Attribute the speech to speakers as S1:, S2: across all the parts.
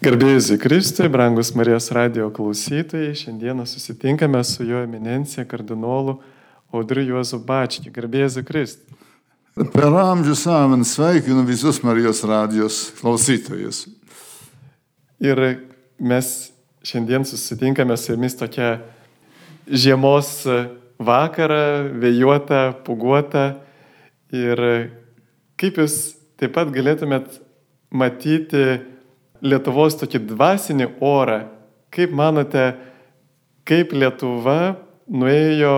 S1: Garbėjus į Kristui, brangus Marijos radio klausytojai, šiandieną susitinkame su jo eminencija kardinolu Audriu Juozu Bački. Garbėjus į Kristui.
S2: Per amžių saman sveikinu visus Marijos radijos klausytojus.
S1: Ir mes šiandien susitinkame su jumis tokia žiemos vakarą, vėjuotą, puguotą. Ir kaip jūs taip pat galėtumėt matyti Lietuvos tokį dvasinį orą. Kaip manote, kaip Lietuva nuėjo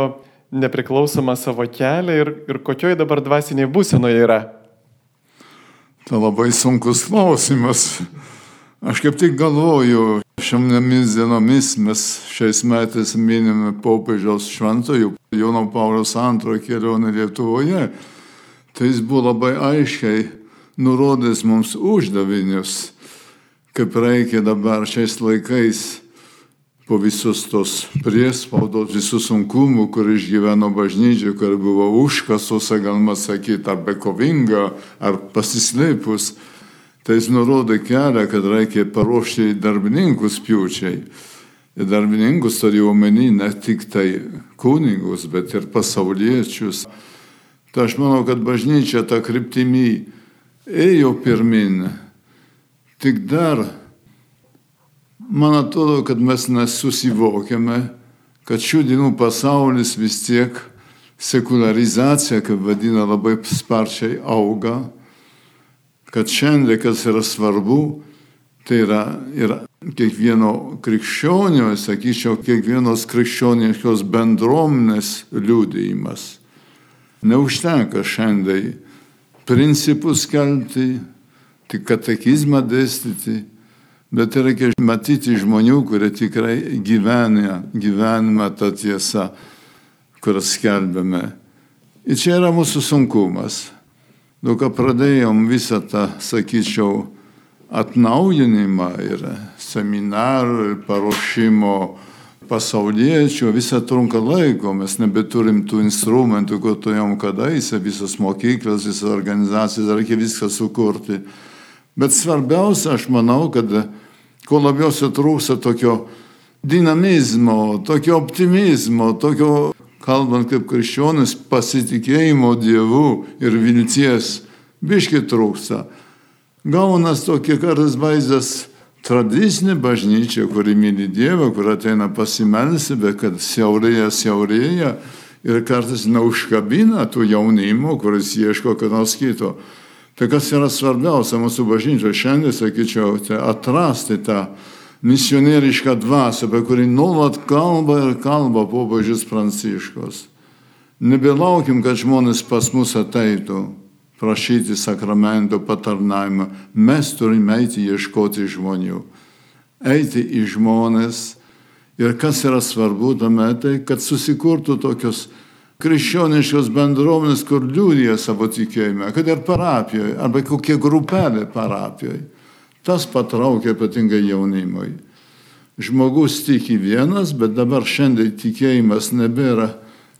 S1: nepriklausomą savo kelią ir, ir kokioj dabar dvasiniai būsenoje yra?
S2: Tai labai sunkus klausimas. Aš kaip tik galvoju, šiomis dienomis mes šiais metais minime popiežiaus šventojų Jono Paulius II kelionę Lietuvoje. Tai jis buvo labai aiškiai nurodęs mums uždavinius kaip reikia dabar šiais laikais po visus tos priespaudos, visų sunkumų, kur išgyveno bažnyčia, kur buvo užkasuose, galima sakyti, ar bekovinga, ar pasislėpus, tai jis nurodė kelią, kad reikia paruošti darbininkus pjūčiai. Ir darbininkus turiu omeny ne tik tai kunigus, bet ir pasauliečius. Tai aš manau, kad bažnyčia tą kryptimį ėjo pirmin Tik dar, man atrodo, kad mes nesusivokiame, kad šių dienų pasaulis vis tiek sekularizacija, kaip vadina, labai sparčiai auga, kad šiandien, kas yra svarbu, tai yra, yra kiekvieno krikščionio, sakyčiau, kiekvienos krikščioniškos bendruomenės liūdėjimas. Neužtenka šiandien principus kelti, tik katekizmą dėstyti, bet reikia matyti žmonių, kurie tikrai gyvena, gyvenime tą tiesą, kurią skelbėme. Ir čia yra mūsų sunkumas. Daug ką pradėjom visą tą, sakyčiau, atnaujinimą ir seminarų, ir paruošimo pasauliečių, visą trunka laiko, mes nebeturim tų instrumentų, ko turėjom kadaise, visas mokyklas, visas organizacijas, reikia viską sukurti. Bet svarbiausia, aš manau, kad kuo labiausiai trūksta tokio dinamizmo, tokio optimizmo, tokio, kalbant kaip krikščionis, pasitikėjimo Dievu ir vilties, biški trūksta. Gaunas tokie kartais vaizdas tradicinė bažnyčia, kuri myli Dievą, kur ateina pasimelsi, bet kad siaurėja, siaurėja ir kartais neužkabina tų jaunimo, kuris ieško ką nors kito. Tai kas yra svarbiausia mūsų bažnyčioje šiandien, sakyčiau, tai atrasti tą misionierišką dvasę, apie kurį nuolat kalba ir kalba popiežius Pranciškos. Nebelaukim, kad žmonės pas mus ateitų prašyti sakramento patarnavimą. Mes turime eiti ieškoti žmonių. Eiti į žmonės. Ir kas yra svarbu tame, tai kad susikurtų tokios krikščioniškos bendruomenės, kur liūdija savo tikėjimą, kad ir parapijoje, arba kokia grupelė parapijoje. Tas patraukia ypatingai jaunimui. Žmogus tiki vienas, bet dabar šiandien tikėjimas nebėra,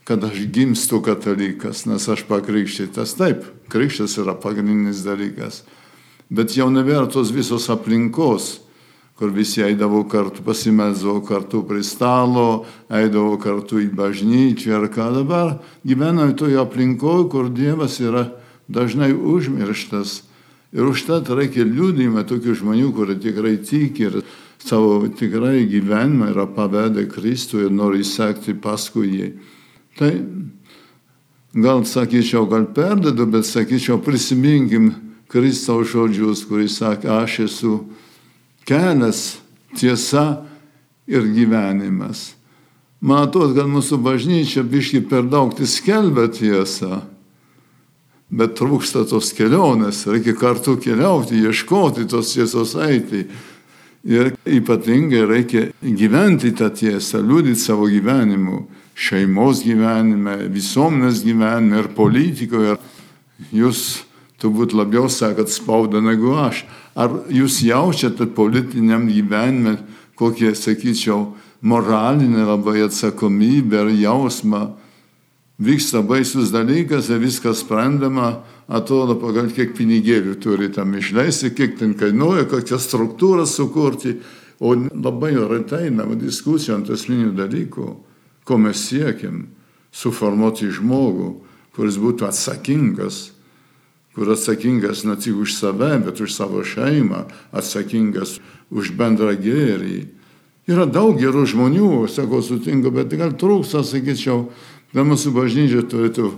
S2: kad aš gimstu katalikas, nes aš pakrikštytas. Taip, krikštas yra pagrindinis dalykas. Bet jau nebėra tos visos aplinkos, kur visi eidavo kartu, pasimelsdavo kartu prie stalo, eidavo kartu į bažnyčią ir ką dabar gyvename toje aplinkoje, kur Dievas yra dažnai užmirštas. Ir užtat reikia liūdimą tokių žmonių, kurie tikrai tiki ir savo tikrai gyvenimą yra pavedę Kristų ir nori sekti paskui jį. Tai gal sakyčiau, gal perdedu, bet sakyčiau, prisiminkim Kristaus žodžius, kuris sakė, aš esu kelias, tiesa ir gyvenimas. Atrodo, kad mūsų bažnyčia biški per daug tai skelbia tiesą, bet trūksta tos kelionės, reikia kartu keliauti, ieškoti tos tiesos eiti. Ir ypatingai reikia gyventi tą tiesą, liūdyti savo gyvenimu, šeimos gyvenime, visuomenės gyvenime ir politikoje. Jūs turbūt labiau sakot spaudą negu aš. Ar jūs jaučiate politiniam gyvenime kokie, sakyčiau, moralinė labai atsakomybė ar jausmą vyksta baisus dalykas ir viskas sprendama, atrodo, pagal kiek pinigėlių turi tam išleisti, kiek ten kainuoja, kokią struktūrą sukurti, o labai retai einama diskusija ant esminių dalykų, ko mes siekiam - suformuoti žmogų, kuris būtų atsakingas, kur atsakingas ne tik už save, bet už savo šeimą, atsakingas už bendrą gėrį. Yra daug gerų žmonių, sakau, sutinku, bet gal trūksta, sakyčiau, gal mūsų bažnyčia turėtų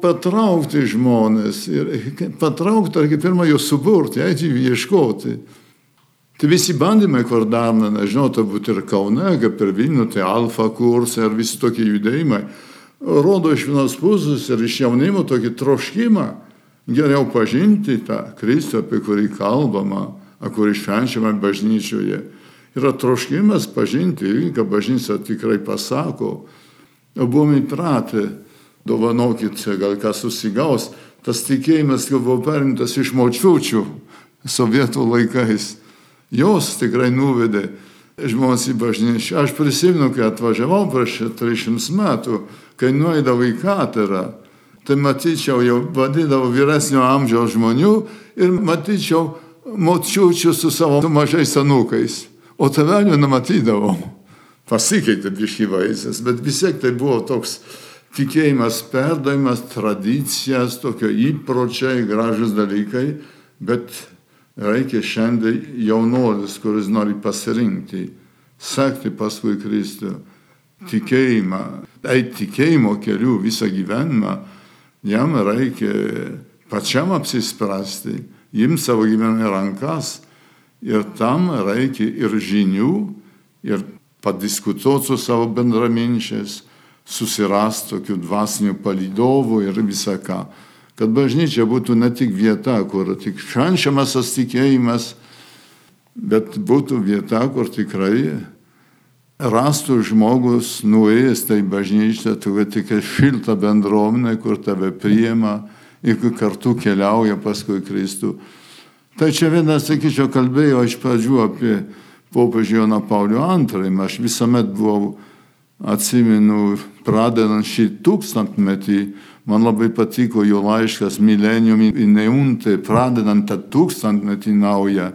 S2: patraukti žmonės ir patraukti, ar kaip pirmą juos suburti, eiti jų ieškoti. Tai visi bandymai, kur darna, nežinau, turbūt ir Kaune, kaip ir Vilnių, tai alfa kursai ar visi tokie judėjimai, rodo iš vienos pusės ir iš jaunimo tokį troškimą geriau pažinti tą Kristų, apie kurį kalbama, kurį švenčiame bažnyčioje. Yra troškimas pažinti, ką bažnyčia tikrai pasako. Buvome įpratę dovanokit, gal kas susigaus. Tas tikėjimas jau buvo perimtas iš močiučių sovietų laikais. Jos tikrai nuvedė žmonės į bažnyčią. Aš prisimenu, kai atvažiavau prieš 300 metų, kai nueidavau į katerą, tai matyčiau, jau vadydavau vyresnio amžiaus žmonių ir matyčiau močiučių su savo mažais anūkais. O tavelių nematydavau. Pasikeitė biškai vaizdas, bet vis tiek tai buvo toks tikėjimas perdavimas, tradicijas, tokio įpročiai, gražus dalykai, bet reikia šiandien jaunuolis, kuris nori pasirinkti, sekti paskui Kristų, tikėjimą, eiti tikėjimo keliu visą gyvenimą, jam reikia pačiam apsispręsti, imti savo gyvenimą rankas ir tam reikia ir žinių, ir padiskutuoti su savo bendraminčiais, susirast tokių dvasinių palydovų ir visą ką. Kad bažnyčia būtų ne tik vieta, kur tik švenčiamas tas tikėjimas, bet būtų vieta, kur tikrai rastų žmogus nuėjęs tai bažnyčia, tu tik šiltą bendruomenę, kur tave priema ir kartu keliauja paskui Kristų. Tai čia vienas, sakyčiau, kalbėjau iš pradžių apie popiežių Joną Paulių II. Aš visuomet buvau atsimenu, pradedant šį tūkstantmetį, man labai patiko jo laiškas Millennium Ineunte, pradedant tą tūkstantmetį naują.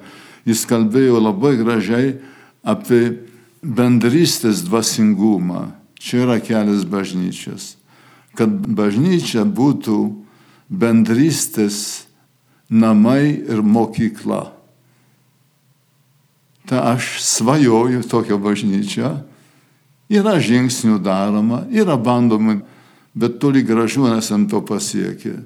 S2: Jis kalbėjo labai gražiai apie bendrystės dvasingumą. Čia yra kelias bažnyčios. Kad bažnyčia būtų bendrystės namai ir mokykla. Ta aš svajoju tokią bažnyčią Yra žingsnių daroma, yra bandoma, bet toli gražu nesam to pasiekę.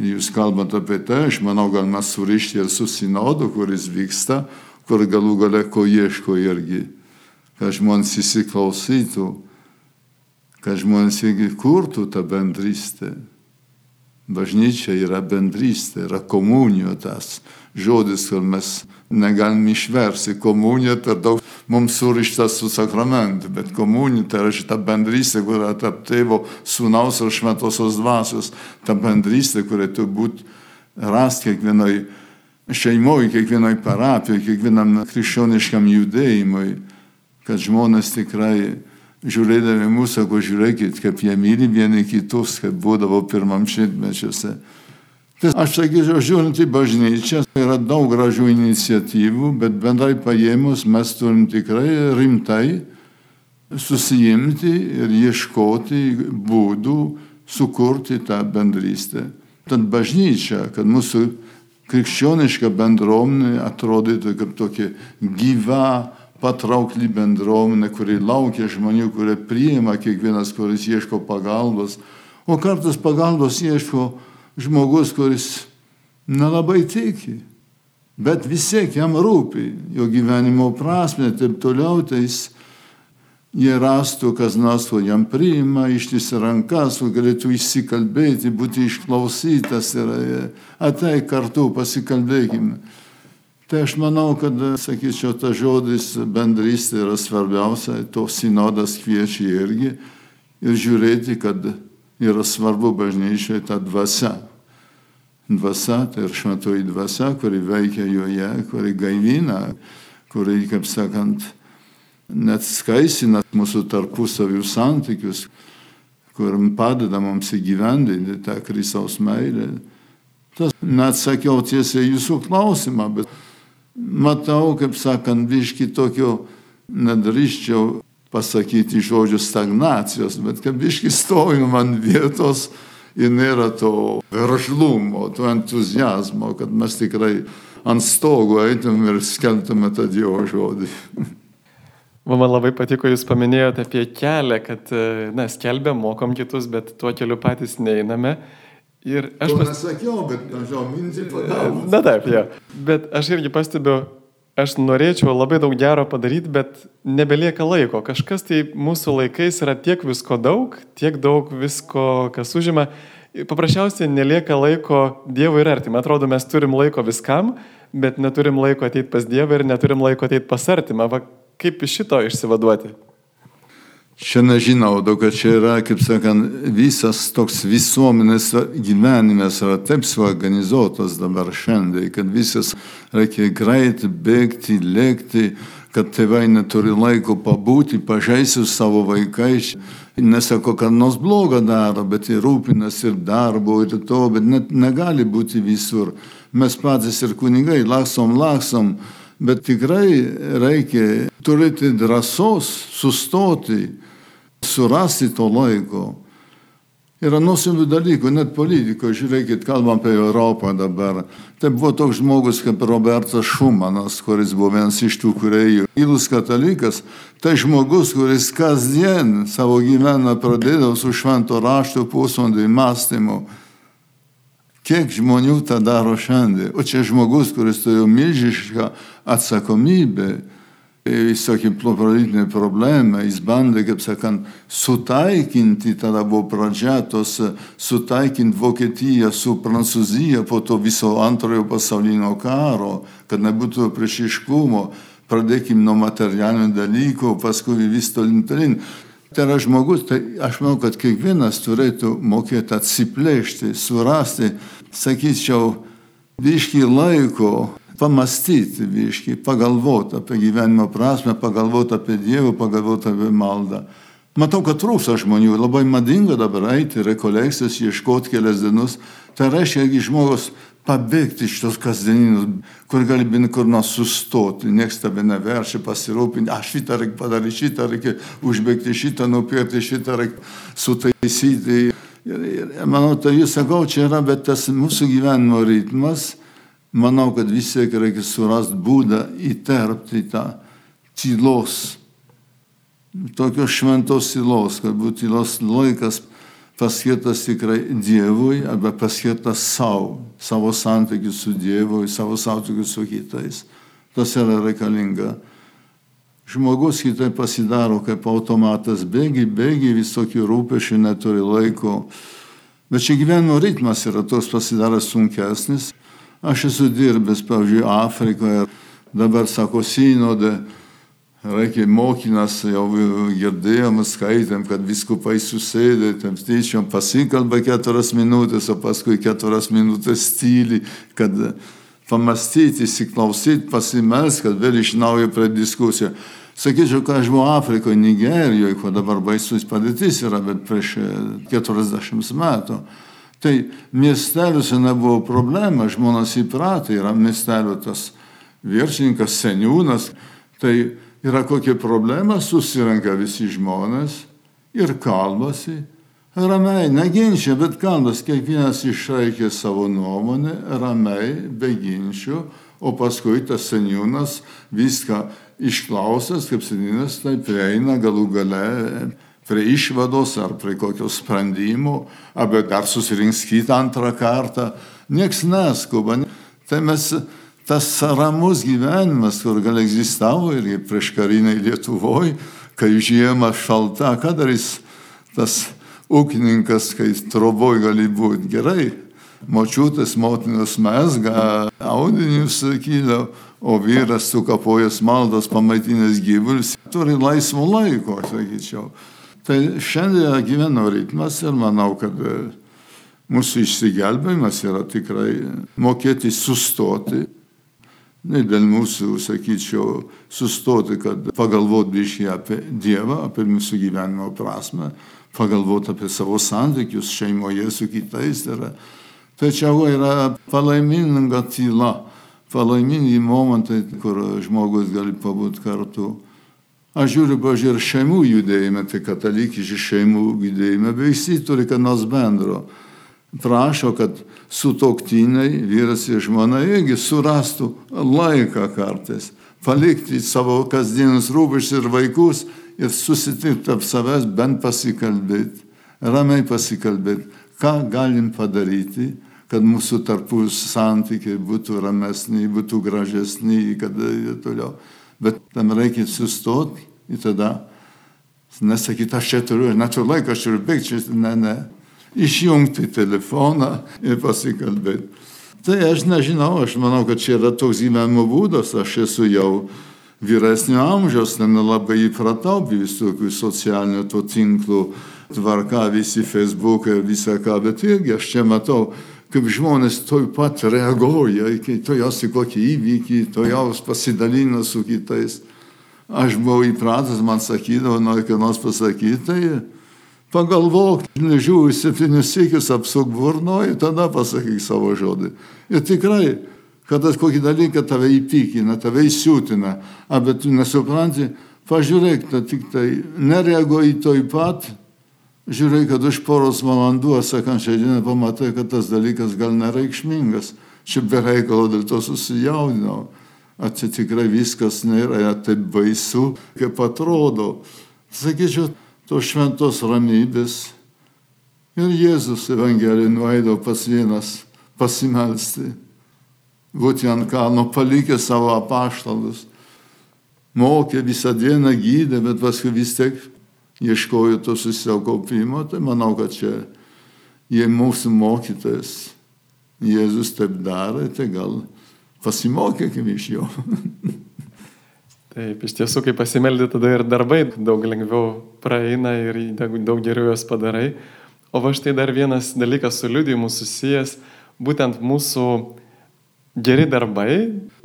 S2: Jūs kalbate apie tai, aš manau, galima surišti ir su sinodu, kuris vyksta, kur galų gale ko ieško irgi, kad žmonės įsiklausytų, kad žmonės irgi kurtų tą bendrystę. Bažnyčia yra bendrystė, yra komunijos tas žodis, kur mes negalim išversti. Komunija per daug mums surištas su sakramentu, bet komunija tai yra šita bendrystė, kur yra tarp tėvo, sūnaus ir šventosios dvasios. Ta bendrystė, kuri turi būti rast kiekvienoj šeimoje, kiekvienoj parapijoje, kiekvienam krikščioniškam judėjimui, kad žmonės tikrai žiūrėdami mūsų, sako, žiūrėkit, kaip jie myli vieni kitus, kaip būdavo pirmam šimtmečiuose. Tai aš sakyčiau, žiūrint į bažnyčią, yra daug gražių iniciatyvų, bet bendrai paėmus mes turim tikrai rimtai susijimti ir ieškoti būdų sukurti tą bendrystę. Tad bažnyčia, kad mūsų krikščioniška bendruomenė atrodytų kaip tokia gyva, patraukli bendruomenė, kuri laukia žmonių, kurie priima kiekvienas, kuris ieško pagalbos, o kartais pagalbos ieško žmogus, kuris nelabai tiki, bet vis tiek jam rūpi jo gyvenimo prasme ir taip toliau, tai jis jie rastų, kas nors, ko jam priima, ištisi rankas, kur galėtų įsikalbėti, būti išklausytas ir atei kartu pasikalbėkime. Tai aš manau, kad, sakyčiau, tas žodis bendrystė yra svarbiausia, to sinodas kviečia irgi ir žiūrėti, kad yra svarbu bažnyčioje ta dvasia. Dvasia tai ir šventoji dvasia, kuri veikia joje, kuri gaivina, kuri, kaip sakant, net skaisina mūsų tarpusavių santykius, kur padeda mums įgyvendinti tą Kristaus meilę. Tas neatsakiau tiesiai jūsų klausimą, bet matau, kaip sakant, biški tokio nedrįščiau pasakyti žodžių stagnacijos, bet kaip biški stovim ant vietos ir nėra to veržlumo, to entuzijazmo, kad mes tikrai ant stogo eitum ir skelbtume tą Dievo žodį.
S1: Man labai patiko, jūs paminėjote apie kelią, kad, na, skelbėm, mokom kitus, bet tuo keliu patys neiname.
S2: Ir aš... Pas... Nesakiau, bet, nežinau, mintį padavau.
S1: Na taip, jo. Bet aš irgi pastebiu, aš norėčiau labai daug gero padaryti, bet nebelieka laiko. Kažkas tai mūsų laikais yra tiek visko daug, tiek daug visko, kas užima. Paprasčiausiai nelieka laiko Dievui ir artimui. Atrodo, mes turim laiko viskam, bet neturim laiko ateiti pas Dievą ir neturim laiko ateiti pas artimą. Va, kaip iš šito išsivaduoti?
S2: Čia nežinau, daug kad čia yra, kaip sakant, visas toks visuomenės gyvenimas yra taip suorganizuotas dabar šiandien, kad visas reikia greitai bėgti, lėkti, kad tėvai neturi laiko pabūti, pažaisti su savo vaikais. Nesako, kad nors blogą daro, bet ir rūpinas ir darbo ir to, bet net negali būti visur. Mes patys ir kunigai laksom, laksom, bet tikrai reikia turėti drąsos sustoti surasti to laiko. Yra nuostabių dalykų, net politikoje, žiūrėkit, kalbam apie Europą dabar. Tai buvo toks žmogus kaip Robertas Šumanas, kuris buvo vienas iš tų kuriejų. Ilus katalikas, tai žmogus, kuris kasdien savo gyvenimą pradėdavo su švento rašto pusvalandį mąstymu. Kiek žmonių tą daro šiandien? O čia žmogus, kuris turėjo milžišką atsakomybę visokie politiniai problemai, jis bandė, kaip sakant, sutaikinti, tada buvo pradžia tos, sutaikinti Vokietiją su Prancūzija po to viso antrojo pasaulinio karo, kad nebūtų priešiškumo, pradėkim nuo materialinių dalykų, paskui vis tolin tolin. Tai yra žmogus, tai aš manau, kad kiekvienas turėtų mokėti atsiplėšti, surasti, sakyčiau, biški laiko pamastyti viškai, pagalvoti apie gyvenimo prasme, pagalvoti apie Dievą, pagalvoti apie maldą. Matau, kad trūksta žmonių, labai madinga dabar eiti, rekolekcijas, ieškoti kelias dienas. Tai reiškia, jeigu žmogus pabėgti iš tos kasdieninius, kur gali bent kur nors sustoti, niekas tave neveršia pasirūpinti, aš šitą reikia padaryti, šitą reikia užbėgti, šitą nupirkti, šitą reikia sutaisyti. Ir, ir manau, tai jūs sakau, čia yra, bet tas mūsų gyvenimo ritmas manau, kad vis tiek reikia surasti būdą įterpti tą tylos, tokios šventos tylos, kad būtų tylos laikas paskirtas tikrai Dievui arba paskirtas savo, savo santykių su Dievu, savo santykių su kitais. Tas yra reikalinga. Žmogus kitaip pasidaro kaip automatas, bėgi, bėgi, visokių rūpešių neturi laiko. Bet čia gyvenimo ritmas yra toks pasidaręs sunkesnis. Aš esu dirbęs, pavyzdžiui, Afrikoje, dabar sako synodė, reikia mokinas, jau girdėjom, skaitėm, kad viskupai susėdė, tam tyčiom pasikalba keturias minutės, o paskui keturias minutės tyli, kad pamastyti, įsiklausyti, pasimelsti, kad vėl iš naujo prie diskusijų. Sakyčiau, kad aš buvau Afrikoje, Nigerijoje, kur dabar baisus padėtis yra, bet prieš 40 metų. Tai miesteliuose nebuvo problema, žmonės įpratę, yra miestelio tas viršininkas, seniūnas, tai yra kokia problema, susirenka visi žmonės ir kalbasi, ramiai, neginčia, bet kalbas, kiekvienas išraikė savo nuomonę, ramiai, be ginčių, o paskui tas seniūnas viską išklausęs, kaip seniūnas, tai prieina galų gale prie išvados ar prie kokio sprendimo, arba dar susirinks kitą antrą kartą. Niekas neskuba. Tai mes tas ramus gyvenimas, kur gal egzistavo ir prieš kariniai Lietuvoje, kai žiema šalta, ką darys tas ūkininkas, kai troboj gali būti gerai. Močiutės motinos mesga, audinius sakydavo, o vyras sukapojęs maldas, pamaitinęs gyvulius, turi laisvo laiko, sakyčiau. Tai šiandien gyveno ritmas ir manau, kad e, mūsų išsigelbėjimas yra tikrai mokėti sustoti, Ne dėl mūsų, sakyčiau, sustoti, kad pagalvot biškai apie Dievą, apie mūsų gyvenimo prasme, pagalvot apie savo santykius šeimoje su kitais. Yra. Tačiau yra palaiminga tyla, palaimingi momentai, kur žmogus gali pabūti kartu. Aš žiūriu, pažiūrėjau, ir šeimų judėjime, tai katalikiški šeimų judėjime, visi turi ką nors bendro. Prašo, kad sutoktiniai, vyras ir žmona, irgi surastų laiką kartais, palikti savo kasdienius rūpeščius ir vaikus ir susitikti ap savęs, bent pasikalbėti, ramiai pasikalbėti, ką galim padaryti, kad mūsų tarpus santykiai būtų ramesni, būtų gražesni, kad ir toliau bet tam reikia sustoti ir tada nesakyti, aš čia turiu, neturiu laiko, aš turiu bėgti, ne, ne. Išjungti telefoną ir pasikalbėti. Tai aš nežinau, aš manau, kad čia yra toks gyvenimo būdas, aš esu jau vyresnio amžiaus, nelabai įpratau visokių socialinių to tinklų tvarka, visi Facebookai ir visą ką, bet irgi aš čia matau kaip žmonės toj pat reaguoja, kai to jos į kokį įvykį, to jos pasidalina su kitais. Aš buvau įpratęs, man sakydavo, nori ką nors pasakyti, tai pagalvok, nežiūrėjau, septynis sėkius apsuk burnoji, tada pasakyk savo žodį. Ir tikrai, kad kokį dalyką tave įpykina, tave įsiūtina, bet tu nesupranti, pažiūrėk, tai tik tai nereaguoji toj pat, žiūrėk, kad už poros valandų, sekančią dieną pamatai, kad tas dalykas gal nereikšmingas. Čia bereikalo dėl to susijaudinau. Atsitikrai tikrai viskas nėra taip baisu, kaip atrodo. Sakyčiau, tos šventos ramybės. Ir Jėzus Evangelijoje nueido pas vienas pasimelsti. Būti ant kalno, palikė savo apaštalus. Mokė visą dieną, gydė, bet paskui vis tiek ieškojo to susikaupimo, tai manau, kad čia jie mūsų mokytojas. Jėzus taip darė, tai gal pasimokėkime iš jo.
S1: Taip, iš tiesų, kai pasimeldi, tada ir darbai daug lengviau praeina ir daug geriau juos padarai. O va štai dar vienas dalykas su liudijimu susijęs, būtent mūsų geri darbai,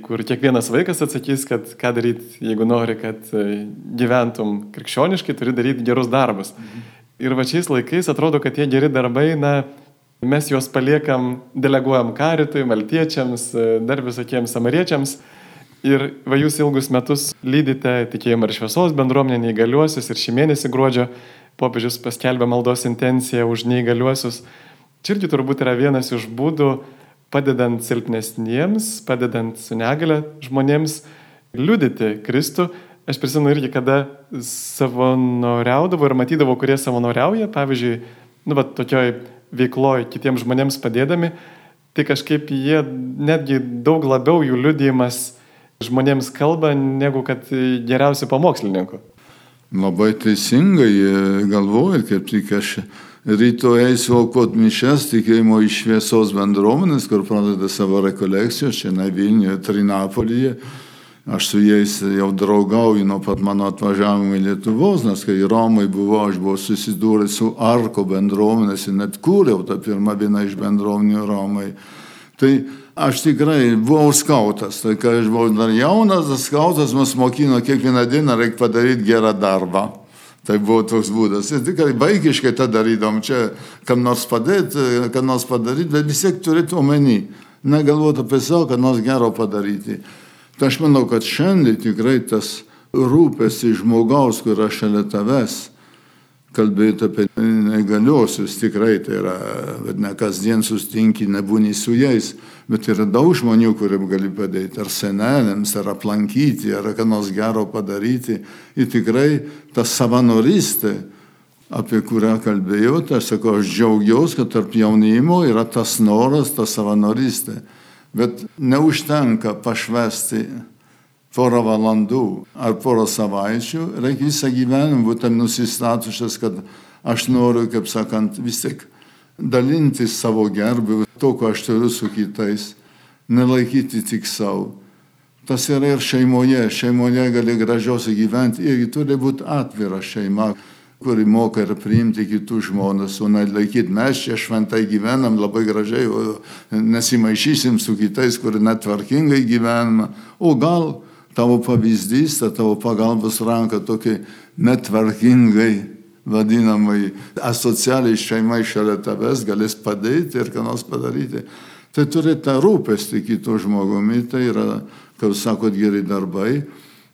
S1: kur kiekvienas vaikas atsakys, kad ką daryti, jeigu nori, kad e, gyventum krikščioniškai, turi daryti gerus darbus. Mhm. Ir va šiais laikais atrodo, kad tie geri darbai, na, mes juos paliekam, deleguojam karitui, maltiečiams, e, dar visokiems samariečiams. Ir va jūs ilgus metus lydite tikėjimą ir šviesos bendruomenę neįgaliuosius ir šį mėnesį gruodžio popiežius paskelbė maldos intenciją už neįgaliuosius. Čia irgi turbūt yra vienas iš būdų padedant silpnesniems, padedant su negale žmonėms liudyti Kristų. Aš prisimenu irgi, kada savanoriaudavau ir matydavau, kurie savanoriauja, pavyzdžiui, nu, bet tokioj veikloje kitiems žmonėms padėdami, tai kažkaip jie netgi daug labiau jų liudijimas žmonėms kalba, negu kad geriausių pamokslininkų.
S2: Labai teisingai galvoju, kaip tik aš rytoj eisiu aukot mišes tikėjimo iš šviesos bendruomenės, kur pradeda savo rekolekcijos, čia ne Vilniuje, Trinapolyje. Aš su jais jau draugauju nuo pat mano atvažiavimo į Lietuvos, nes kai Romai buvo, aš buvau susidūręs su Arko bendruomenės ir net kūriau tą pirmą vieną iš bendruomenių Romai. Tai aš tikrai buvau skautas, tai kai aš buvau dar jaunas, tas skautas mus mokino kiekvieną dieną reikia padaryti gerą darbą. Tai buvo toks būdas. Ir tikrai vaikiškai tą darydom, čia kam nors padėti, kam nors padaryti, bet vis tiek turėtų omeny, negalvoti apie savo, kad nors gero padaryti. Tai aš manau, kad šiandien tikrai tas rūpestis žmogaus, kur yra šalia tavęs, kalbėti apie negaliosius, tikrai tai yra, bet ne kasdien sustinki, nebūni su jais, bet yra daug žmonių, kuriem gali padėti, ar senelėms, ar aplankyti, ar ką nors gero padaryti. Ir tikrai ta savanorystė, apie kurią kalbėjau, tai aš sakau, aš džiaugiausi, kad tarp jaunimo yra tas noras, ta savanorystė. Bet neužtenka pašvesti porą valandų ar porą savaičių, reikia visą gyvenimą būti nusistatušęs, kad aš noriu, kaip sakant, vis tik dalintis savo gerbiu, to, ko aš turiu su kitais, nelaikyti tik savo. Tas yra ir šeimoje, šeimoje gali gražiausiai gyventi, irgi turi būti atvira šeima. kuri moka ir priimti kitus žmonės, o nelaikyti mes čia šventai gyvenam labai gražiai, o nesimaišysim su kitais, kurie netvarkingai gyvename. O gal tavo pavyzdys, ta tavo pagalbos ranka tokia netvarkingai vadinamai asocialiai šeimai šalia tavęs galės padėti ir ką nors padaryti. Tai turi tą rūpestį kito žmogumi, tai yra, kaip sakot, geri darbai.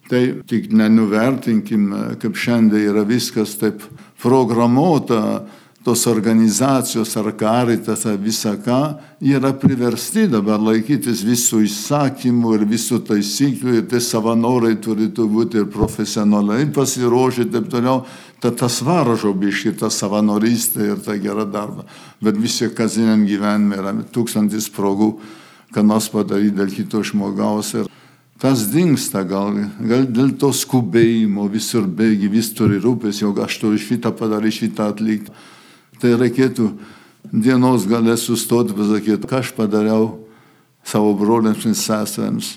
S2: Tai tik nenuvertinkime, kaip šiandien yra viskas taip programuota, tos organizacijos ar karitas ar visa ką, yra priversti dabar laikytis visų įsakymų ir visų taisyklių ir tie savanoriai turėtų būti ir profesionaliai pasiruošę ir taip toliau. Tad tas varžo biški, ta savanorystė ir ta gera darba. Bet visi kasdieniam gyvenime yra tūkstantis progų, ką nors padaryti dėl kito žmogaus. Ir tas dinksta gal, gal dėl to skubėjimo, visur bėgi, vis turi rūpės, jog aš turiu šitą padaryti, šitą atlikti tai reikėtų dienos galę sustoti, pasakyti, ką aš padariau savo broliams ir sesėms.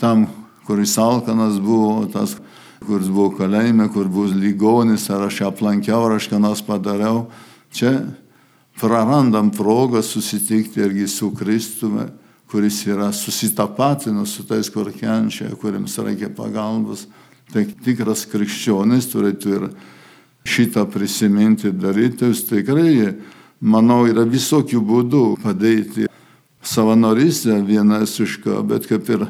S2: Tam, kuris alkanas buvo, tas, kuris buvo kalėjime, kur buvo lygonis, ar aš aplankiau, ar aš ką nors padariau. Čia prarandam progą susitikti irgi su Kristumi, kuris yra susitapatinus su tais, kur kenčia, kuriems reikia pagalbos. Tai tikras krikščionis turėtų ir šitą prisiminti daryti, tikrai, manau, yra visokių būdų padėti. Savanorystė vienas iš ką, bet kaip ir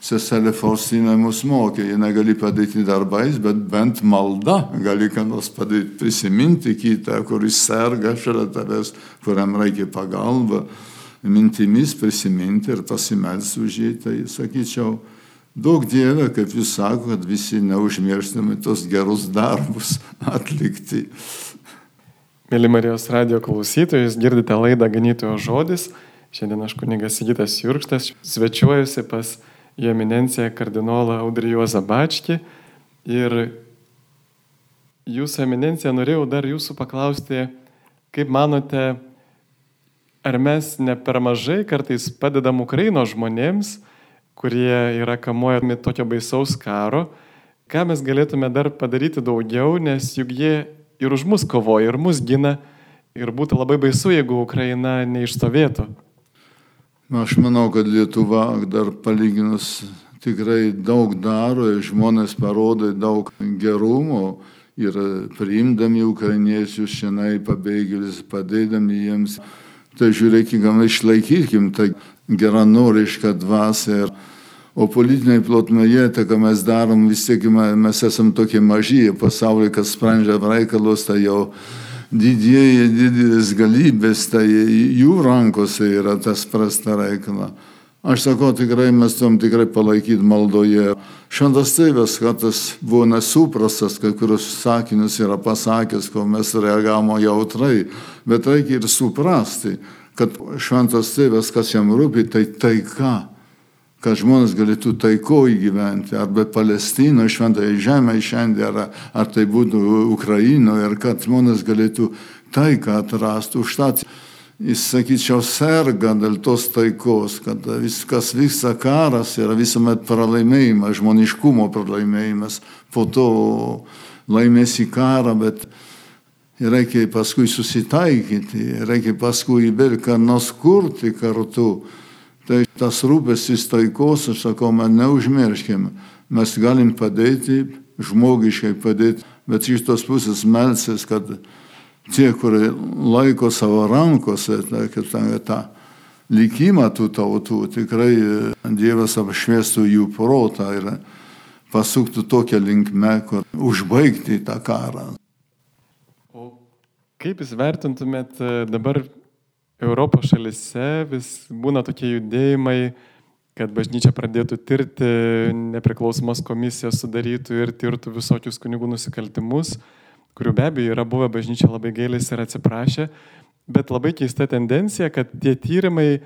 S2: seselė Faustina mus mokė, ji negali padėti darbais, bet bent malda gali ką nors padėti, prisiminti kitą, kuris serga šalia tavęs, kuriam reikia pagalba, mintimis prisiminti ir pasimelsti už jį. Tai sakyčiau, Daug Dieve, kaip jūs sako, kad visi neužmirštame tos gerus darbus atlikti.
S1: Mėly Marijos radio klausytojus, girdite laidą Ganytojo žodis. Šiandien aš kunigas Sigitas Jurkštas svečiuojusi pas jo eminenciją kardinolą Audrį Juozą Bačkį. Ir jūsų eminencija norėjau dar jūsų paklausti, kaip manote, ar mes ne per mažai kartais padedam Ukrainos žmonėms, kurie yra kamuojami tokio baisaus karo, ką mes galėtume dar padaryti daugiau, nes juk jie ir už mus kovoja, ir mus gina, ir būtų labai baisu, jeigu Ukraina neišstovėtų.
S2: Aš manau, kad Lietuva dar palyginus tikrai daug daro ir žmonės parodo daug gerumo ir priimdami ukrainiečius šiandien pabėgėlius, padėdami jiems. Tai žiūrėkime, išlaikykim tą geranorišką dvasę. O politinėje plotmėje, tai ką mes darom, vis tiek mes esame tokie maži, pasaulyje, kas sprendžia reikalus, tai jau didieji, didelis galybės, tai jų rankose yra tas prasta reikala. Aš sakau, tikrai mes tom tikrai palaikyti maldoje. Šventas tėvas, kad tas buvo nesuprastas, kai kurios sakinius yra pasakęs, ko mes reagavome jautrai, bet reikia ir suprasti, kad šventas tėvas, kas jam rūpi, tai taika kad žmonės galėtų taikoje gyventi, arba Palestinoje, šventoje žemėje šiandien, ar, ar tai būtų Ukrainoje, ir kad žmonės galėtų taiką atrasti. Užtat jis, sakyčiau, serga dėl tos taikos, kad viskas vyksta karas yra visuomet pralaimėjimas, žmoniškumo pralaimėjimas, po to laimėsi karą, bet reikia paskui susitaikyti, reikia paskui vėl ką nors kurti kartu. Tai tas rūpestis taikos, aš sakau, man neužmirškime. Mes galim padėti, žmogiškai padėti, bet iš tos pusės melsis, kad tie, kurie laiko savo rankose ta, ta, tą likimą tų tautų, tikrai Dievas apšviestų jų protą ir pasuktų tokią linkmę, kur užbaigti tą karą.
S1: O kaip jūs vertintumėt dabar Europos šalise vis būna tokie judėjimai, kad bažnyčia pradėtų tirti, nepriklausomos komisijos sudarytų ir tirtų visokius kunigų nusikaltimus, kurių be abejo yra buvę bažnyčia labai gailės ir atsiprašė, bet labai keista tendencija, kad tie tyrimai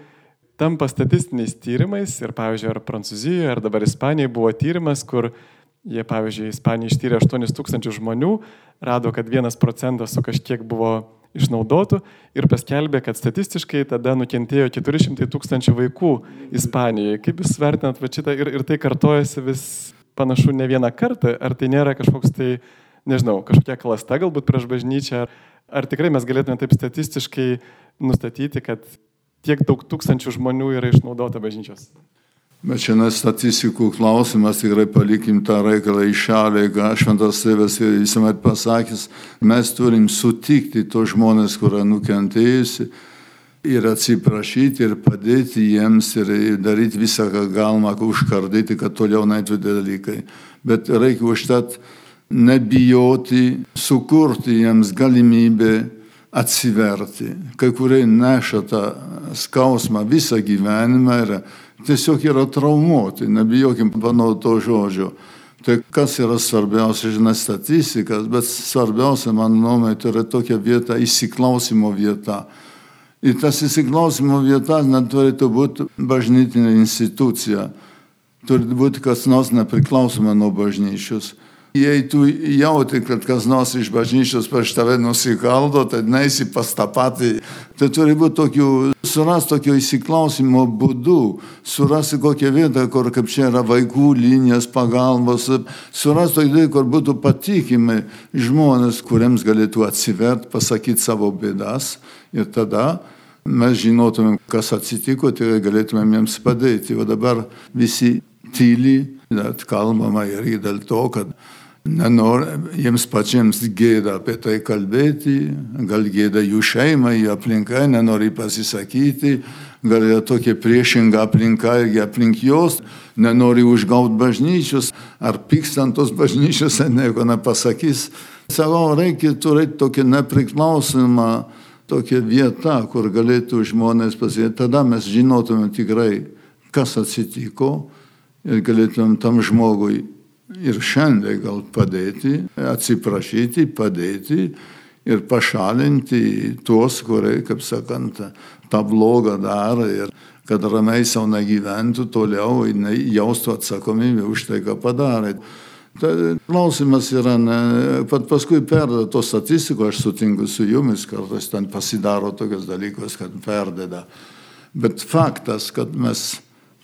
S1: tampa statistiniais tyrimais ir, pavyzdžiui, ar Prancūzijoje, ar dabar Ispanijoje buvo tyrimas, kur jie, pavyzdžiui, Ispanija ištyrė 8 tūkstančių žmonių, rado, kad vienas procentas su kažkiek buvo išnaudotų ir paskelbė, kad statistiškai tada nukentėjo 400 tūkstančių vaikų Ispanijoje. Kaip Jūs vertinat va šitą ir, ir tai kartojasi vis panašu ne vieną kartą, ar tai nėra kažkoks tai nežinau, kažkokia klasta galbūt prieš bažnyčią, ar, ar tikrai mes galėtume taip statistiškai nustatyti, kad tiek daug tūkstančių žmonių yra išnaudota bažnyčios.
S2: Bet čia ne statistikų klausimas, tikrai palikim tą reikalą į šalį, ką šventas tėvas visuomet pasakęs, mes turim sutikti tos žmonės, kurie nukentėjusi ir atsiprašyti ir padėti jiems ir daryti visą, ką galima, užkardyti, kad toliau neįtų dalykai. Bet reikia užtat nebijoti, sukurti jiems galimybę atsiverti. Kai kurie neša tą skausmą visą gyvenimą ir tiesiog yra traumuoti, nebijokim panau to žodžio. Tai kas yra svarbiausia, žinai, statistikas, bet svarbiausia, mano nuomonė, tai yra tokia vieta, įsiklausimo vieta. Ir tas įsiklausimo vieta neturėtų būti bažnytinė institucija, turi būti kas nors nepriklausoma nuo bažnyčios. Jei tu jauti, kad kas nors iš bažnyčios prieš tave nusikaldo, tai neisi pas tą patį. Tai turi būti tokių, surasti tokio įsiklausimo būdų, surasti kokią vietą, kur kaip čia yra vaikų linijas pagalbos, surasti tokį, kur būtų patikimi žmonės, kuriems galėtų atsiverti, pasakyti savo bėdas ir tada mes žinotumėm, kas atsitiko, tai galėtumėm jiems padėti. O dabar visi tyli, net kalbama ir dėl to, kad nenori jiems pačiams gėda apie tai kalbėti, gal gėda jų šeimai, jų aplinkai, nenori pasisakyti, gal yra tokia priešinga aplinka irgi aplink jos, nenori užgauti bažnyčios, ar pykstant tos bažnyčios, nieko nepasakys. Savo reikia turėti tokią nepriklausomą tokia vieta, kur galėtų žmonės pasakyti, tada mes žinotume tikrai, kas atsitiko ir galėtumėm tam žmogui ir šiandien gal padėti, atsiprašyti, padėti ir pašalinti tuos, kurie, kaip sakant, tą blogą daro ir kad ramiai savo negyventų toliau jaustų atsakomybę už tai, ką padarė. Tai klausimas yra, ne, pat paskui perdeda tos statistikos, aš sutinku su jumis, kartais ten pasidaro tokius dalykus, kad perdeda. Bet faktas, kad mes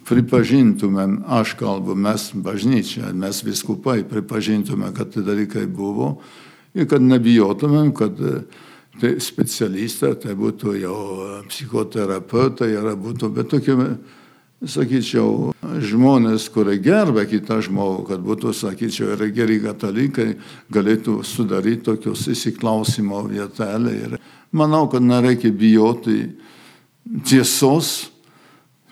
S2: pripažintumėm, aš kalbu, mes bažnyčia, mes viskupai pripažintumėm, kad tai dalykai buvo ir kad nebijotumėm, kad tai specialistai, tai būtų jau psichoterapeutai, ar būtų, bet tokie, sakyčiau, žmonės, kurie gerbė kitą žmogų, kad būtų, sakyčiau, ir geri katalikai, galėtų sudaryti tokios įsiklausimo vietelę. Ir manau, kad nereikia bijoti tiesos,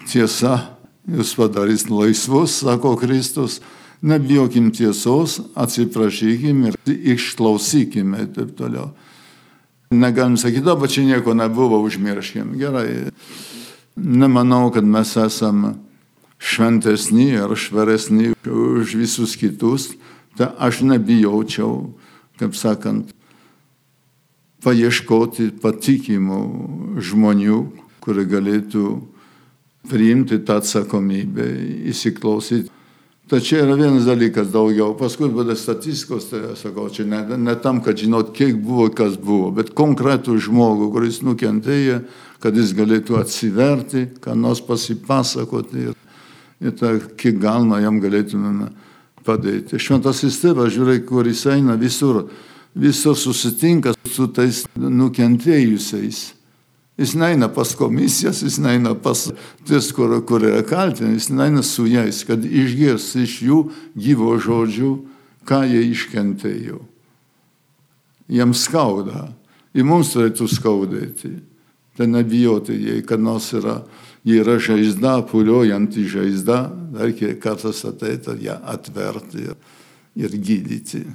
S2: tiesa jūs padarys laisvus, sako Kristus. Nebijokim tiesos, atsiprašykim ir išklausykim ir taip toliau. Negalim sakyti, o čia nieko nebuvo, užmirškim. Gerai. Nemanau, kad mes esame šventesni ar švaresni už visus kitus. Tai aš nebijaučiau, kaip sakant, paieškoti patikimų žmonių, kurie galėtų priimti tą atsakomybę, įsiklausyti. Tačiau yra vienas dalykas daugiau. Paskui būda statistikos, tai sakau, čia ne, ne tam, kad žinot, kiek buvo, kas buvo, bet konkretų žmogų, kuris nukentėjo, kad jis galėtų atsiverti, ką nors pasipasakoti ir, ir tą, kiek galima jam galėtumėme padėti. Šventasis tėvas, žiūrėk, kur jis eina visur, visur susitinka su tais nukentėjusiais. Jis neina pas komisijas, jis neina pas tis, kur, kur yra kaltinami, jis neina su jais, kad išgirs iš jų gyvo žodžių, ką jie iškentėjo. Jiems skauda. Ir mums turėtų skaudėti. Tai nebijoti, jei kad nors yra, yra žaizda, puliojanti žaizda, reikia kartais ateiti ją atverti ir, ir gydyti.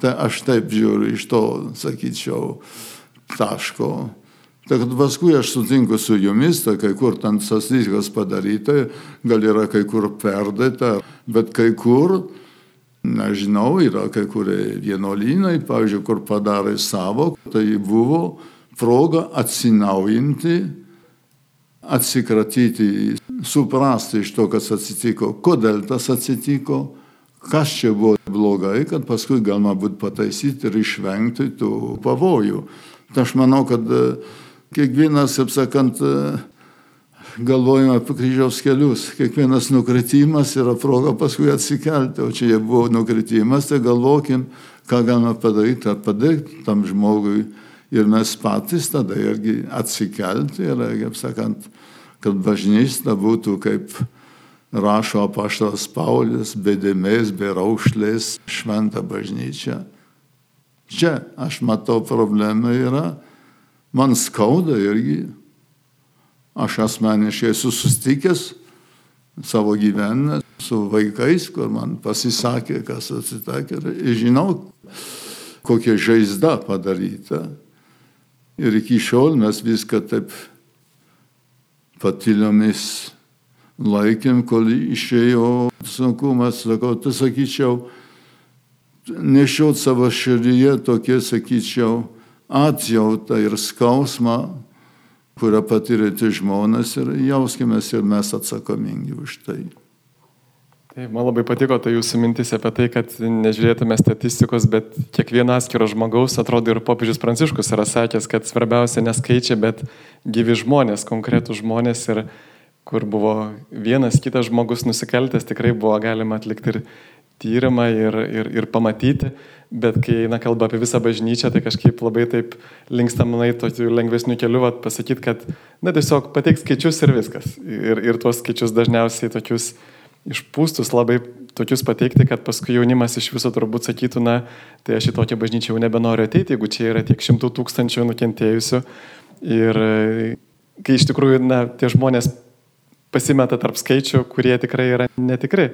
S2: Tai aš taip žiūriu iš to, sakyčiau, taško Tai kad paskui aš sutinku su jumis, tai kai kur ten statistikos padaryta, gal yra kai kur perdėta, bet kai kur, nežinau, yra kai kurie vienuolynai, pavyzdžiui, kur padarė savo, tai buvo proga atsinaujinti, atsikratyti, suprasti iš to, kas atsitiko, kodėl tas atsitiko, kas čia buvo blogai, kad paskui galima būtų pataisyti ir išvengti tų pavojų. Tai aš manau, kad kiekvienas, kaip sakant, galvojame apie kryžiaus kelius. Kiekvienas nukritimas yra proga paskui atsikelti. O čia buvo nukritimas, tai galvokim, ką galime padaryti, ar padėti tam žmogui. Ir mes patys tada irgi atsikelti ir, kaip sakant, kad bažnyčia būtų kaip rašo apaštalas Paulius, be dėmės, be raušlės, šventą bažnyčią. Čia aš matau problemą yra, man skauda irgi. Aš asmeniškai esu sustikęs savo gyvenime su vaikais, kur man pasisakė, kas atsitakė. Ir žinau, kokia žaizda padaryta. Ir iki šiol mes viską taip patiliomis laikėm, kol išėjo sunkumas, sakau, tai sakyčiau, nešiot savo širdyje tokie, sakyčiau, atjautą ir skausmą, kurią patyrėte žmonės ir jauskime ir mes atsakomingi už tai.
S1: Tai man labai patiko ta jūsų mintis apie tai, kad nežiūrėtume statistikos, bet kiekvieno atskiro žmogaus, atrodo ir popiežius Pranciškus yra sakęs, kad svarbiausia neskaičia, bet gyvi žmonės, konkretų žmonės ir kur buvo vienas kitas žmogus nusikaltęs, tikrai buvo galima atlikti ir tyrimą ir, ir, ir pamatyti, bet kai eina kalba apie visą bažnyčią, tai kažkaip labai taip linkstamanai tokiu lengvesniu keliu pasakyti, kad, na, tiesiog pateik skaičius ir viskas. Ir, ir tuos skaičius dažniausiai tokius išpūstus labai tokius pateikti, kad paskui jaunimas iš viso turbūt sakytų, na, tai aš į tokią bažnyčią jau nebenoriu ateiti, jeigu čia yra tiek šimtų tūkstančių nukentėjusių. Ir kai iš tikrųjų, na, tie žmonės pasimeta tarp skaičių, kurie tikrai yra netikri.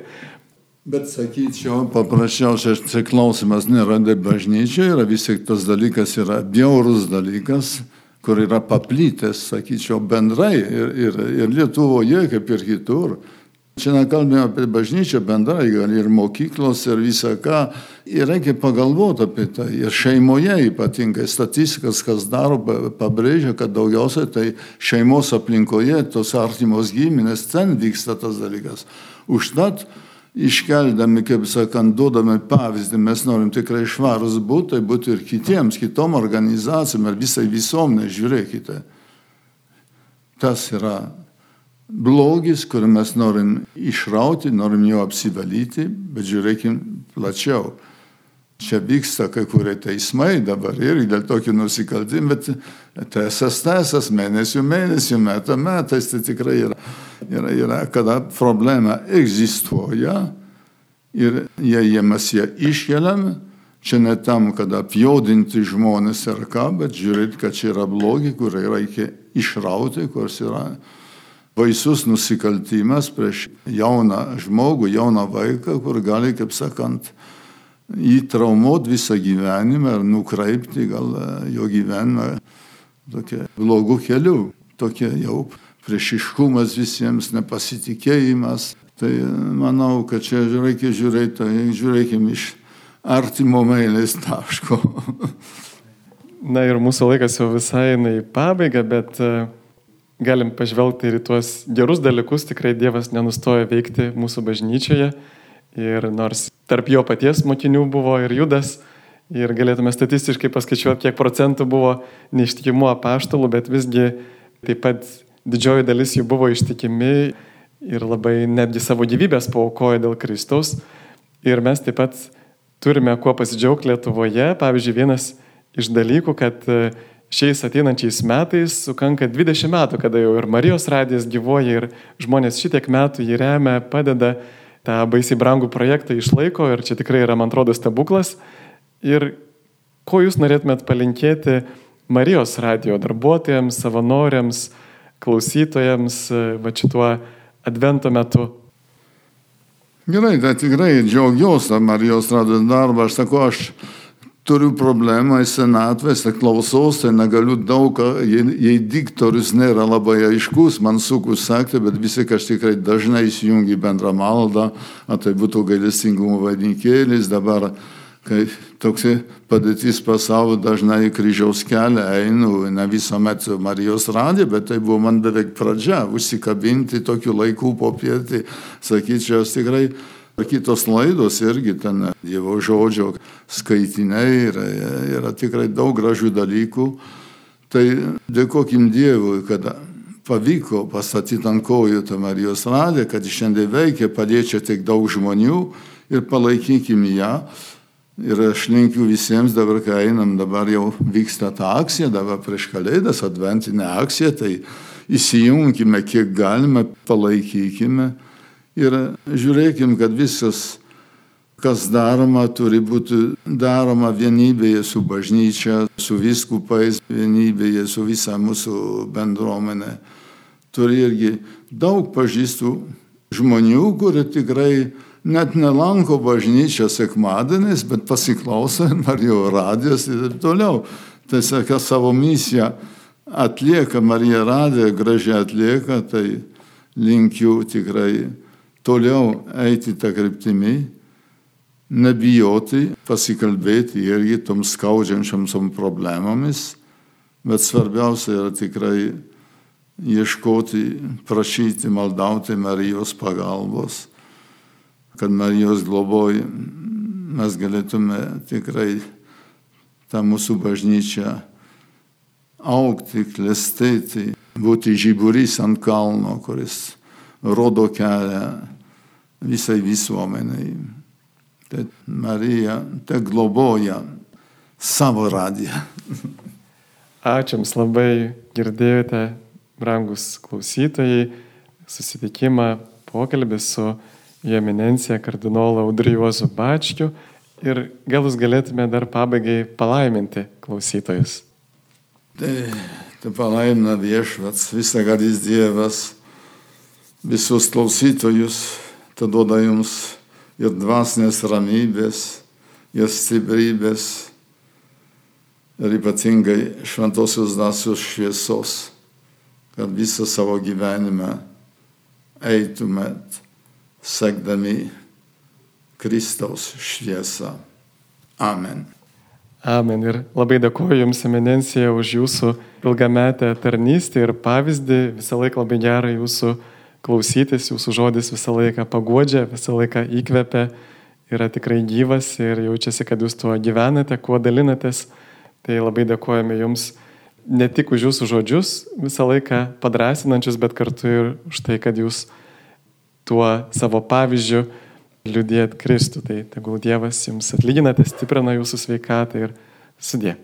S2: Bet sakyčiau, paprasčiausiai čia klausimas nėra dėl bažnyčio, yra vis tik tas dalykas yra bjaurus dalykas, kur yra paplytęs, sakyčiau, bendrai ir, ir, ir Lietuvoje, kaip ir kitur. Čia nekalbėjome apie bažnyčią bendrai, gal ir mokyklos, ir visą ką. Ir reikia pagalvoti apie tai. Ir šeimoje ypatingai statistikas, kas daro, pabrėžia, kad daugiausiai tai šeimos aplinkoje, tos artimos giminės, ten vyksta tas dalykas. Užtat, iškeldami, kaip sakant, duodami pavyzdį, mes norim tikrai švarus būti, tai būtų ir kitiems, kitom organizacijom ir visai visuomenė, žiūrėkite. Tas yra blogis, kurį mes norim išrauti, norim jo apsivalyti, bet žiūrėkim plačiau. Čia vyksta kai kurie teismai dabar ir dėl tokių nusikaltimų, bet tesas tesas, mėnesių mėnesių, metų metais, tai tikrai yra, yra, yra kada problema egzistuoja ir jei mes ją iškeliam, čia ne tam, kad apjaudinti žmonės ar ką, bet žiūrėti, kad čia yra blogi, kur reikia išrauti, kurs yra baisus nusikaltimas prieš jauną žmogų, jauną vaiką, kur gali, kaip sakant, jį traumuoti visą gyvenimą ir nukreipti gal jo gyvenimą tokia blogų kelių. Tokia jau priešiškumas visiems, nepasitikėjimas. Tai e, manau, kad čia reikia žiūrėti, tai žiūrėkime iš artimo meilės taško.
S1: Na ir mūsų laikas jau visai eina į pabaigą, bet uh galim pažvelgti ir į tuos gerus dalykus, tikrai Dievas nenustoja veikti mūsų bažnyčioje. Ir nors tarp jo paties mokinių buvo ir Judas, ir galėtume statistiškai paskaičiuoti, kiek procentų buvo neištikimų apaštalų, bet visgi taip pat didžioji dalis jų buvo ištikimi ir labai netgi savo gyvybės paukojo dėl Kristaus. Ir mes taip pat turime kuo pasidžiaugti Lietuvoje. Pavyzdžiui, vienas iš dalykų, kad šiais ateinančiais metais sukanka 20 metų, kada jau ir Marijos radijas gyvoja ir žmonės šitiek metų jį remia, padeda tą baisiai brangų projektą išlaiko ir čia tikrai yra, man atrodo, stebuklas. Ir ko jūs norėtumėt palinkėti Marijos radijo darbuotojams, savanoriams, klausytojams va šituo advento metu?
S2: Gerai, tai tikrai džiaugiuosi Marijos radijo darbą. Aš sakau, aš turiu problemą senatvės, tai klausos, tai negaliu daug, jei, jei diktorius nėra labai aiškus, man sunku sakti, bet vis tik aš tikrai dažnai įsijungiu bendrą maldą, tai būtų gailestingumo vadinkėlis, dabar, kai toks padėtis pasaulio dažnai kryžiaus kelią einu, ne visuomet su Marijos radija, bet tai buvo man beveik pradžia, užsikabinti tokiu laiku popietį, sakyčiau, tikrai Kitos laidos irgi ten Dievo žodžio skaitiniai yra, yra tikrai daug gražių dalykų. Tai dėkokim Dievui, kad pavyko pastatyti ant kojų tą Marijos radiją, kad šiandien veikia, paliečia tiek daug žmonių ir palaikykim ją. Ir aš linkiu visiems dabar, kai einam, dabar jau vyksta ta akcija, dabar prieš kalėdas, adventinė akcija, tai įsijungime kiek galime, palaikykime ir žiūrėkime, kad viskas, kas daroma, turi būti daroma vienybėje su bažnyčia, su viskupais, vienybėje su visa mūsų bendruomenė. Turi irgi daug pažįstų žmonių, kurie tikrai net nelanko bažnyčią sekmadieniais, bet pasiklauso Marijos radijos ir taip toliau. Tai sako, savo misiją atlieka Marija radija, gražiai atlieka, tai linkiu tikrai toliau eiti tą kryptimį, nebijoti, pasikalbėti irgi tom skaudžiančiams problemomis, bet svarbiausia yra tikrai ieškoti, prašyti, maldauti Marijos pagalbos kad Marijos globoj mes galėtume tikrai tą mūsų bažnyčią aukti, klestėti, būti žiburys ant kalno, kuris rodo kelią visai visuomeniai. Tai Marija te globoja savo radiją.
S1: Ačiū Jums labai girdėjote, brangus klausytojai, susitikimą, pokalbį su jo eminencija kardinolą Audrijuozu Bačkiu ir gal jūs galėtume dar pabaigai palaiminti klausytojus.
S2: Tai, tai palaimina viešvats, visagalis Dievas, visus klausytojus, tai duoda jums ir dvasinės ramybės, ir stiprybės, ir ypatingai šventosios dvasios šviesos, kad visą savo gyvenimą eitumėt sekdami Kristaus šviesą. Amen.
S1: Amen. Ir labai dėkuoju Jums, eminencija, už Jūsų ilgametę tarnystę ir pavyzdį. Visą laiką labai gera Jūsų klausytis, Jūsų žodis visą laiką pagodžia, visą laiką įkvepia, yra tikrai gyvas ir jaučiasi, kad Jūs tuo gyvenate, kuo dalinatės. Tai labai dėkojame Jums ne tik už Jūsų žodžius, visą laiką padrasinančius, bet kartu ir už tai, kad Jūs tuo savo pavyzdžiu liūdėt Kristų. Tai tegul Dievas jums atlygina, tai stiprina jūsų sveikatą ir sudė.